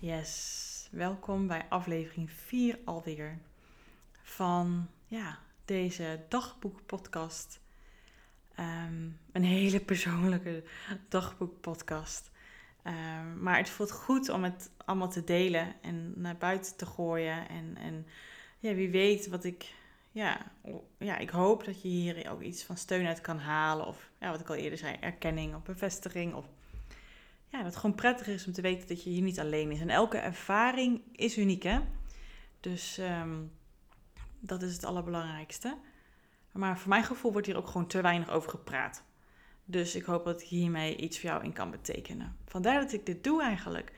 Yes, welkom bij aflevering 4 alweer van ja, deze dagboekpodcast. Um, een hele persoonlijke dagboekpodcast. Um, maar het voelt goed om het allemaal te delen en naar buiten te gooien. En, en ja, wie weet wat ik. Ja, ja, ik hoop dat je hier ook iets van steun uit kan halen. Of ja, wat ik al eerder zei, erkenning of bevestiging. Of dat het gewoon prettig is om te weten dat je hier niet alleen is. En elke ervaring is uniek, hè? Dus um, dat is het allerbelangrijkste. Maar voor mijn gevoel wordt hier ook gewoon te weinig over gepraat. Dus ik hoop dat ik hiermee iets voor jou in kan betekenen. Vandaar dat ik dit doe eigenlijk.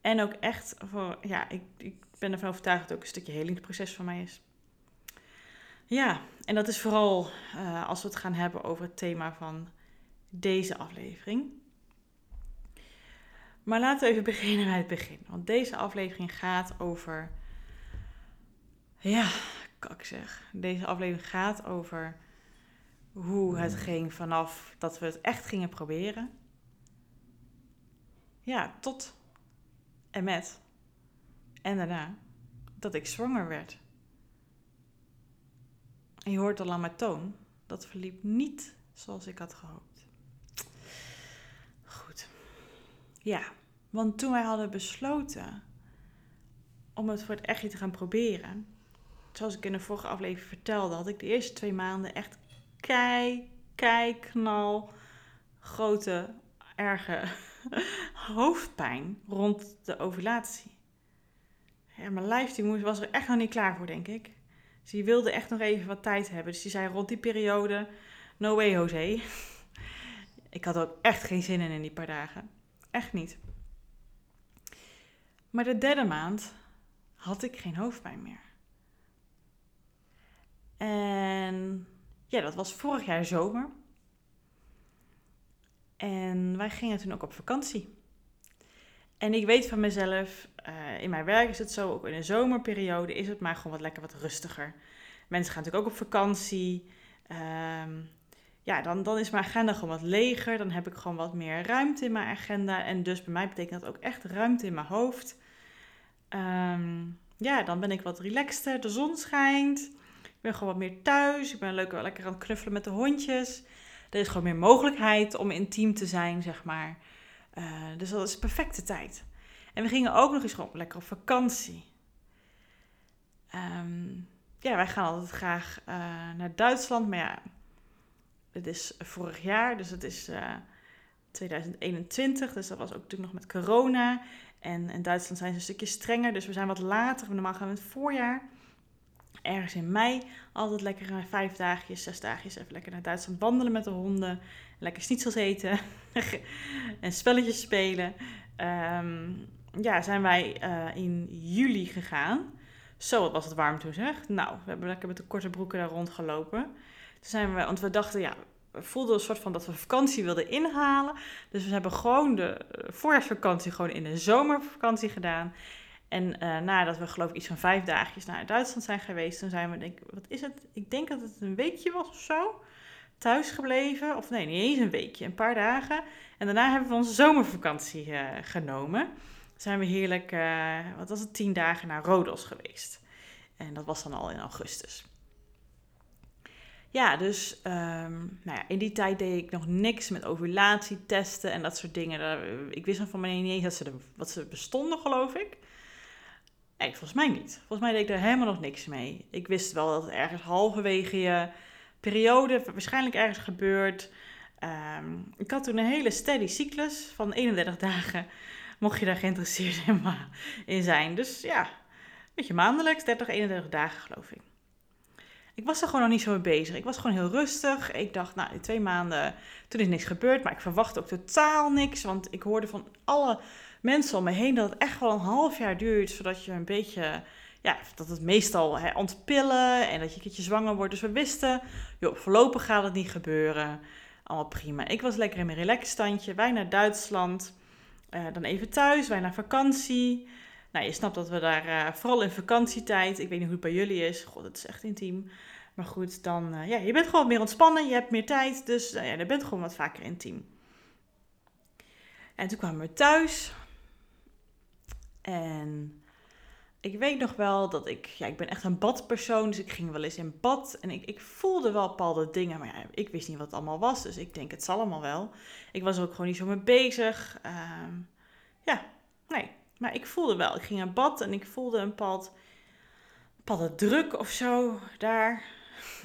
En ook echt voor, ja, ik, ik ben ervan overtuigd dat het ook een stukje helingsproces voor mij is. Ja, en dat is vooral uh, als we het gaan hebben over het thema van deze aflevering. Maar laten we even beginnen bij het begin. Want deze aflevering gaat over. Ja, kak zeg. Deze aflevering gaat over hoe het ging vanaf dat we het echt gingen proberen. Ja, tot en met. En daarna dat ik zwanger werd. En je hoort al aan mijn toon, dat verliep niet zoals ik had gehoopt. Goed. Ja, want toen wij hadden besloten om het voor het echtje te gaan proberen, zoals ik in de vorige aflevering vertelde, had ik de eerste twee maanden echt kei, kei, knal, grote, erge hoofdpijn rond de ovulatie. Mijn lijf was er echt nog niet klaar voor, denk ik. Dus wilde echt nog even wat tijd hebben. Dus die zei rond die periode, no way Jose. ik had ook echt geen zin in in die paar dagen. Echt niet. Maar de derde maand had ik geen hoofdpijn meer. En ja, dat was vorig jaar zomer. En wij gingen toen ook op vakantie. En ik weet van mezelf, uh, in mijn werk is het zo, ook in de zomerperiode is het maar gewoon wat lekker wat rustiger. Mensen gaan natuurlijk ook op vakantie. Um, ja, dan, dan is mijn agenda gewoon wat leger. Dan heb ik gewoon wat meer ruimte in mijn agenda. En dus bij mij betekent dat ook echt ruimte in mijn hoofd. Um, ja, dan ben ik wat relaxter. De zon schijnt. Ik ben gewoon wat meer thuis. Ik ben leuk, lekker aan het knuffelen met de hondjes. Er is gewoon meer mogelijkheid om intiem te zijn, zeg maar. Uh, dus dat is perfecte tijd. En we gingen ook nog eens gewoon lekker op vakantie. Um, ja, wij gaan altijd graag uh, naar Duitsland. Maar ja, het is vorig jaar, dus het is uh, 2021. Dus dat was ook natuurlijk nog met corona. En in Duitsland zijn ze een stukje strenger, dus we zijn wat later. Normaal gaan we in het voorjaar. Ergens in mei altijd lekker uh, vijf dagjes, zes dagjes even lekker naar Duitsland wandelen met de honden. Lekker schnitzels eten en spelletjes spelen. Um, ja, zijn wij uh, in juli gegaan. Zo, wat was het warm toen zeg. Nou, we hebben lekker met de korte broeken daar rondgelopen. Toen zijn we, want we dachten, ja, voelden een soort van dat we vakantie wilden inhalen. Dus we hebben gewoon de eh, voorjaarsvakantie gewoon in de zomervakantie gedaan. En uh, nadat we geloof ik iets van vijf dagjes naar Duitsland zijn geweest, toen zijn we, denk wat is het? Ik denk dat het een weekje was of zo. Thuis gebleven. Of nee, niet eens een weekje, een paar dagen. En daarna hebben we onze zomervakantie uh, genomen. Zijn we heerlijk, wat was het, tien dagen naar Rodos geweest. En dat was dan al in augustus. Ja, dus um, nou ja, in die tijd deed ik nog niks met ovulatietesten en dat soort dingen. Ik wist nog van mij niet eens dat ze, wat ze bestonden, geloof ik. Nee, volgens mij niet. Volgens mij deed ik daar helemaal nog niks mee. Ik wist wel dat het ergens halverwege je periode waarschijnlijk ergens gebeurt. Um, ik had toen een hele steady cyclus van 31 dagen. Mocht je daar geïnteresseerd in zijn. Dus ja, een beetje maandelijks, 30, 31 dagen geloof ik ik was er gewoon nog niet zo mee bezig. Ik was gewoon heel rustig. Ik dacht, nou, in twee maanden, toen is niks gebeurd. Maar ik verwachtte ook totaal niks. Want ik hoorde van alle mensen om me heen dat het echt wel een half jaar duurt. Zodat je een beetje, ja, dat het meestal hè, ontpillen en dat je een keertje zwanger wordt. Dus we wisten, joh, voorlopig gaat het niet gebeuren. Allemaal prima. Ik was lekker in mijn relaxstandje. Wij naar Duitsland. Uh, dan even thuis, wij naar vakantie. Nou, je snapt dat we daar, uh, vooral in vakantietijd, ik weet niet hoe het bij jullie is, god, het is echt intiem. Maar goed, dan, uh, ja, je bent gewoon meer ontspannen, je hebt meer tijd, dus uh, ja, je bent gewoon wat vaker intiem. En toen kwamen we thuis. En ik weet nog wel dat ik, ja, ik ben echt een badpersoon, dus ik ging wel eens in bad en ik, ik voelde wel bepaalde dingen, maar ik wist niet wat het allemaal was, dus ik denk het zal allemaal wel. Ik was er ook gewoon niet zo mee bezig. Ehm, ja, nee, maar ik voelde wel. Ik ging in bad en ik voelde een bepaald, bepaalde druk of zo daar.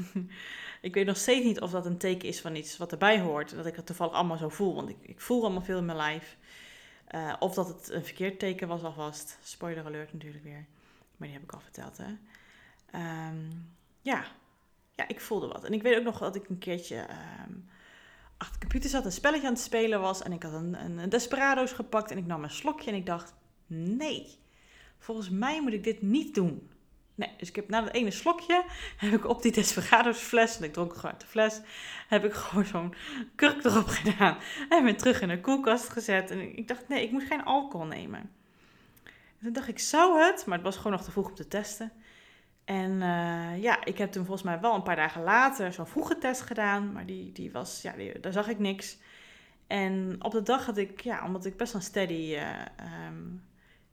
ik weet nog steeds niet of dat een teken is van iets wat erbij hoort. Dat ik het toevallig allemaal zo voel. Want ik, ik voel allemaal veel in mijn lijf. Uh, of dat het een verkeerd teken was alvast. Spoiler alert natuurlijk weer. Maar die heb ik al verteld, hè. Um, ja. ja, ik voelde wat. En ik weet ook nog dat ik een keertje um, achter de computer zat, een spelletje aan het spelen was. En ik had een, een Desperado's gepakt en ik nam een slokje en ik dacht, nee, volgens mij moet ik dit niet doen. Nee, dus ik heb na dat ene slokje, heb ik op die Desperados fles, en ik dronk gewoon uit de fles, heb ik gewoon zo'n kurk erop gedaan. En ben terug in de koelkast gezet. En ik dacht, nee, ik moet geen alcohol nemen. En toen dacht ik, zou het? Maar het was gewoon nog te vroeg om te testen. En uh, ja, ik heb toen volgens mij wel een paar dagen later zo'n vroege test gedaan. Maar die, die was, ja, daar zag ik niks. En op de dag had ik, ja, omdat ik best wel steady uh,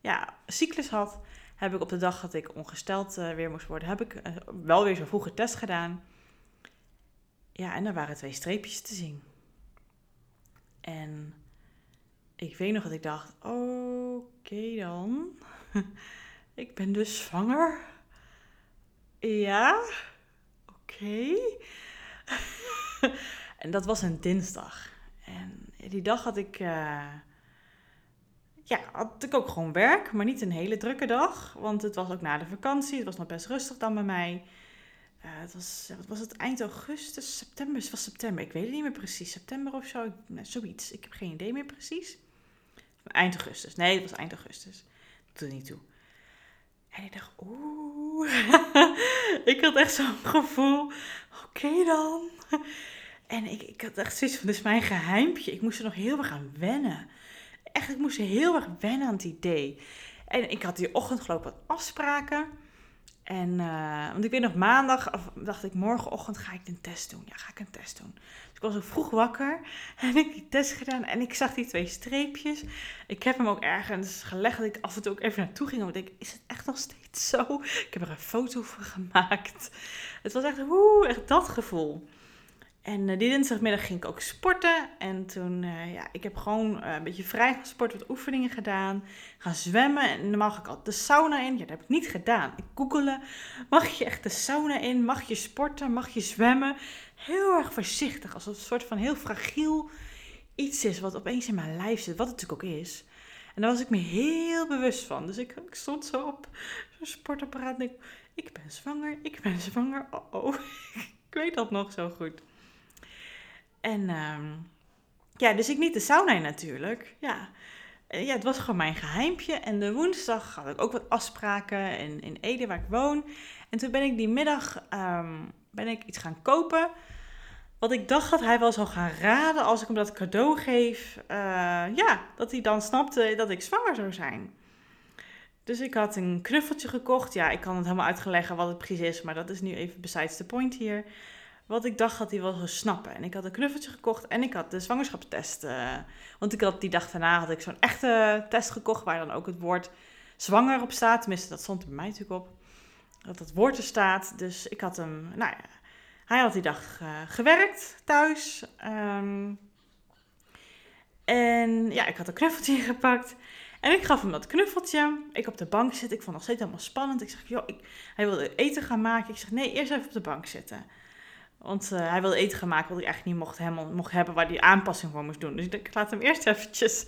ja, cyclus had heb ik op de dag dat ik ongesteld uh, weer moest worden, heb ik uh, wel weer zo'n vroege test gedaan. Ja, en er waren twee streepjes te zien. En ik weet nog dat ik dacht, oké dan. ik ben dus zwanger. Ja, oké. En dat was een dinsdag. En die dag had ik... Uh, ja, had ik ook gewoon werk, maar niet een hele drukke dag. Want het was ook na de vakantie. Het was nog best rustig dan bij mij. Uh, het was, wat was het, eind augustus, september? Het was september, ik weet het niet meer precies. September of zo, zoiets. Ik heb geen idee meer precies. Eind augustus, nee, het was eind augustus. Dat doet er niet toe. En ik dacht, oeh. ik had echt zo'n gevoel. Oké dan. En ik, ik had echt zoiets van, dit is mijn geheimpje. Ik moest er nog heel erg aan wennen echt, ik moest heel erg wennen aan het idee. En ik had die ochtend geloof ik wat afspraken. En, uh, want ik weet nog maandag, of dacht ik, morgenochtend ga ik een test doen. Ja, ga ik een test doen. Dus ik was ook vroeg wakker en ik die test gedaan en ik zag die twee streepjes. Ik heb hem ook ergens gelegd dat ik af en toe ook even naartoe ging. Want ik is het echt nog steeds zo? Ik heb er een foto van gemaakt. Het was echt, woe, echt dat gevoel. En uh, die dinsdagmiddag ging ik ook sporten. En toen, uh, ja, ik heb gewoon uh, een beetje vrij gesport, wat oefeningen gedaan. Gaan zwemmen. En dan mag ik altijd de sauna in. Ja, dat heb ik niet gedaan. Ik googelde, mag je echt de sauna in? Mag je sporten? Mag je zwemmen? Heel erg voorzichtig, alsof het een soort van heel fragiel iets is wat opeens in mijn lijf zit. Wat het natuurlijk ook is. En daar was ik me heel bewust van. Dus ik, ik stond zo op zo'n sportapparaat en ik, ik ben zwanger, ik ben zwanger. Oh, oh. ik weet dat nog zo goed. En um, ja, dus ik niet de sauna natuurlijk. Ja. ja, het was gewoon mijn geheimpje. En de woensdag had ik ook wat afspraken in, in Ede, waar ik woon. En toen ben ik die middag um, ben ik iets gaan kopen. Wat ik dacht dat hij wel zou gaan raden als ik hem dat cadeau geef. Uh, ja, dat hij dan snapte dat ik zwanger zou zijn. Dus ik had een knuffeltje gekocht. Ja, ik kan het helemaal uitleggen wat het precies is, maar dat is nu even besides the point hier wat ik dacht dat hij wel zou snappen. En ik had een knuffeltje gekocht en ik had de zwangerschapstest. Uh, want ik had die dag daarna had ik zo'n echte test gekocht waar dan ook het woord zwanger op staat. Tenminste, dat stond er bij mij natuurlijk op. Dat het woord er staat. Dus ik had hem, nou ja, hij had die dag uh, gewerkt thuis. Um, en ja, ik had een knuffeltje gepakt. En ik gaf hem dat knuffeltje. Ik op de bank zit. Ik vond het nog steeds helemaal spannend. Ik zeg, joh, ik, hij wilde eten gaan maken. Ik zeg, nee, eerst even op de bank zitten. Want uh, hij wilde eten gaan maken wat ik eigenlijk niet mocht, helemaal, mocht hebben, waar hij aanpassing voor moest doen. Dus ik, ik laat hem eerst eventjes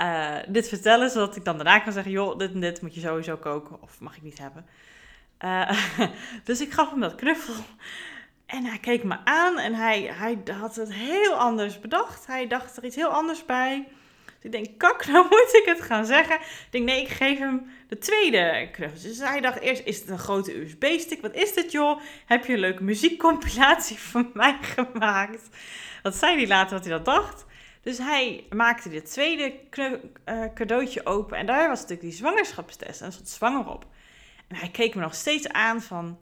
uh, dit vertellen, zodat ik dan daarna kan zeggen, joh, dit en dit moet je sowieso koken, of mag ik niet hebben. Uh, dus ik gaf hem dat knuffel. En hij keek me aan en hij, hij had het heel anders bedacht. Hij dacht er iets heel anders bij. Ik denk, kak, nou moet ik het gaan zeggen. Ik denk, nee, ik geef hem de tweede knuffel. Dus hij dacht eerst, is het een grote USB-stick? Wat is dit, joh? Heb je een leuke muziekcompilatie van mij gemaakt? Dat zei hij later dat hij dat dacht. Dus hij maakte dit tweede uh, cadeautje open. En daar was natuurlijk die zwangerschapstest. En er stond zwanger op. En hij keek me nog steeds aan van...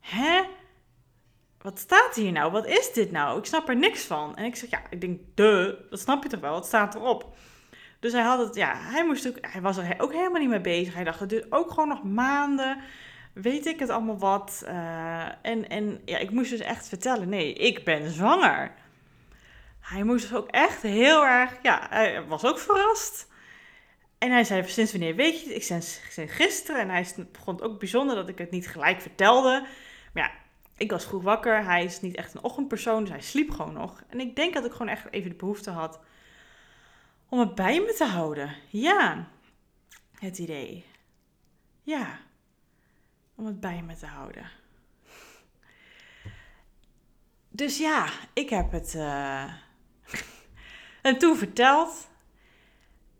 Hè? Wat staat hier nou? Wat is dit nou? Ik snap er niks van. En ik zeg, ja, ik denk, de, dat snap je toch wel? Het staat erop. Dus hij had het, ja, hij moest ook, hij was er ook helemaal niet mee bezig. Hij dacht, het duurt ook gewoon nog maanden. Weet ik het allemaal wat? Uh, en, en ja, ik moest dus echt vertellen, nee, ik ben zwanger. Hij moest dus ook echt heel erg, ja, hij was ook verrast. En hij zei, sinds wanneer weet je het? Ik zei, gisteren. En hij vond het ook bijzonder dat ik het niet gelijk vertelde. Maar ja, ik was vroeg wakker. Hij is niet echt een ochtendpersoon, dus hij sliep gewoon nog. En ik denk dat ik gewoon echt even de behoefte had om het bij me te houden. Ja, het idee. Ja, om het bij me te houden. Dus ja, ik heb het uh, hem toen verteld.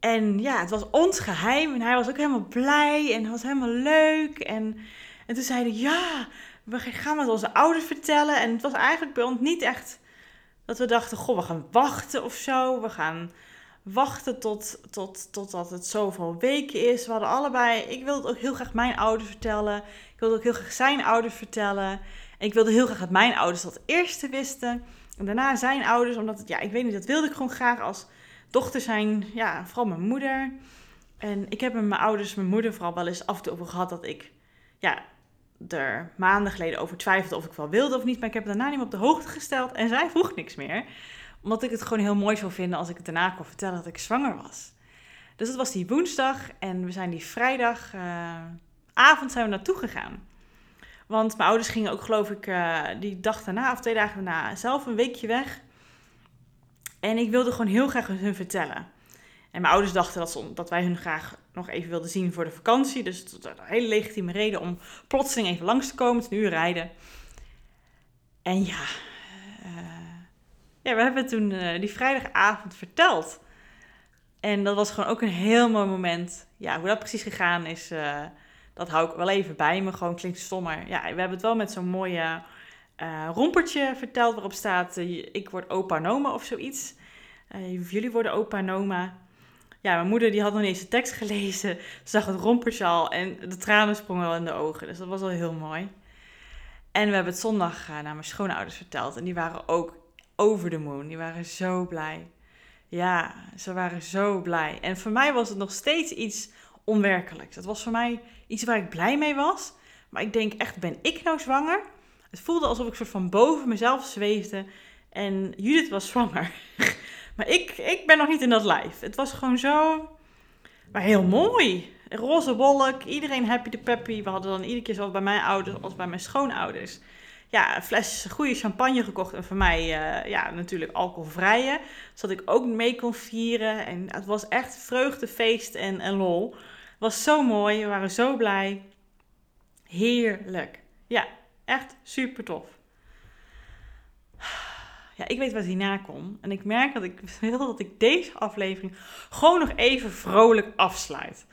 En ja, het was ons geheim. En hij was ook helemaal blij. En het was helemaal leuk. En, en toen zeiden ja, we gaan het onze ouders vertellen. En het was eigenlijk bij ons niet echt dat we dachten, goh, we gaan wachten of zo. We gaan wachten tot, tot, totdat het zoveel weken is. We hadden allebei, ik wilde ook heel graag mijn ouders vertellen. Ik wilde ook heel graag zijn ouders vertellen. En ik wilde heel graag dat mijn ouders dat eerste wisten. En daarna zijn ouders, omdat het, ja, ik weet niet, dat wilde ik gewoon graag als dochter zijn. Ja, vooral mijn moeder. En ik heb met mijn ouders, mijn moeder vooral wel eens af en over gehad dat ik, ja, er maanden geleden over twijfelde of ik wel wilde of niet. Maar ik heb daarna niet meer op de hoogte gesteld en zij vroeg niks meer. Omdat ik het gewoon heel mooi zou vinden als ik het daarna kon vertellen dat ik zwanger was. Dus dat was die woensdag en we zijn die vrijdagavond uh, zijn we naartoe gegaan. Want mijn ouders gingen ook, geloof ik, uh, die dag daarna of twee dagen daarna zelf een weekje weg. En ik wilde gewoon heel graag hun vertellen. En mijn ouders dachten dat, ze, dat wij hun graag nog even wilden zien voor de vakantie. Dus het was een hele legitieme reden om plotseling even langs te komen, het een uur rijden. En ja, uh, ja we hebben toen uh, die vrijdagavond verteld. En dat was gewoon ook een heel mooi moment. Ja, hoe dat precies gegaan is, uh, dat hou ik wel even bij me. Gewoon klinkt stommer. Ja, we hebben het wel met zo'n mooie rompertje verteld waarop staat: Ik word opa Noma of zoiets. jullie worden opa Noma ja, mijn moeder die had nog niet eens de tekst gelezen. Ze zag het rompertje al en de tranen sprongen wel in de ogen. Dus dat was wel heel mooi. En we hebben het zondag naar mijn schoonouders verteld. En die waren ook over de moon. Die waren zo blij. Ja, ze waren zo blij. En voor mij was het nog steeds iets onwerkelijks. Het was voor mij iets waar ik blij mee was. Maar ik denk echt, ben ik nou zwanger? Het voelde alsof ik soort van boven mezelf zweefde. En Judith was zwanger. Maar ik, ik ben nog niet in dat lijf. Het was gewoon zo. Maar heel mooi. Roze wolk, iedereen happy de peppy. We hadden dan iedere keer zowel bij mijn ouders als bij mijn schoonouders. Ja, een fles goede champagne gekocht. En voor mij, uh, ja, natuurlijk alcoholvrije. Zodat ik ook mee kon vieren. En het was echt vreugde, feest en, en lol. Het was zo mooi. We waren zo blij. Heerlijk. Ja, echt super tof ja, ik weet wat hierna komt. En ik merk dat ik wil dat ik deze aflevering gewoon nog even vrolijk afsluit.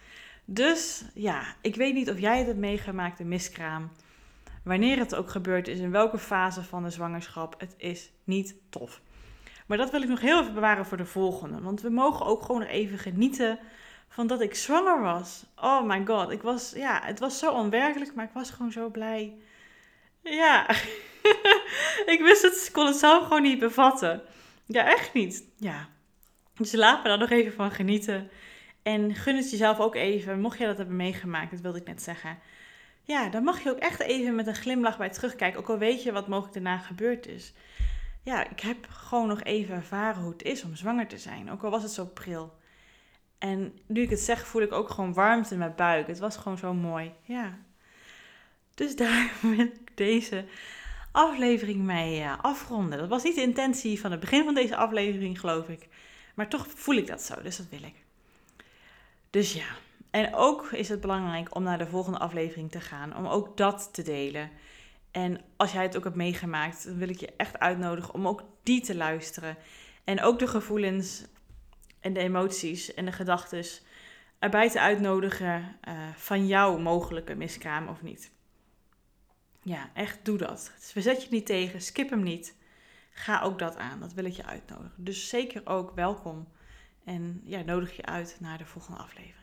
Dus ja, ik weet niet of jij het hebt meegemaakt, de miskraam. Wanneer het ook gebeurd is, in welke fase van de zwangerschap. Het is niet tof. Maar dat wil ik nog heel even bewaren voor de volgende. Want we mogen ook gewoon nog even genieten van dat ik zwanger was. Oh my god, ik was, ja, het was zo onwerkelijk, maar ik was gewoon zo blij. Ja. ik wist het, kon het zelf gewoon niet bevatten. Ja, echt niet. Ja. Dus laat me daar nog even van genieten. En gun het jezelf ook even, mocht je dat hebben meegemaakt, dat wilde ik net zeggen. Ja, dan mag je ook echt even met een glimlach bij terugkijken. Ook al weet je wat mogelijk daarna gebeurd is. Ja, ik heb gewoon nog even ervaren hoe het is om zwanger te zijn. Ook al was het zo pril. En nu ik het zeg, voel ik ook gewoon warmte in mijn buik. Het was gewoon zo mooi. Ja. Dus daar wil ik deze aflevering mee uh, afronden. Dat was niet de intentie van het begin van deze aflevering, geloof ik. Maar toch voel ik dat zo, dus dat wil ik. Dus ja, en ook is het belangrijk om naar de volgende aflevering te gaan, om ook dat te delen. En als jij het ook hebt meegemaakt, dan wil ik je echt uitnodigen om ook die te luisteren. En ook de gevoelens en de emoties en de gedachten erbij te uitnodigen uh, van jouw mogelijke miskraam of niet. Ja, echt doe dat. Verzet je niet tegen, skip hem niet. Ga ook dat aan, dat wil ik je uitnodigen. Dus zeker ook welkom. En ja, nodig je uit naar de volgende aflevering.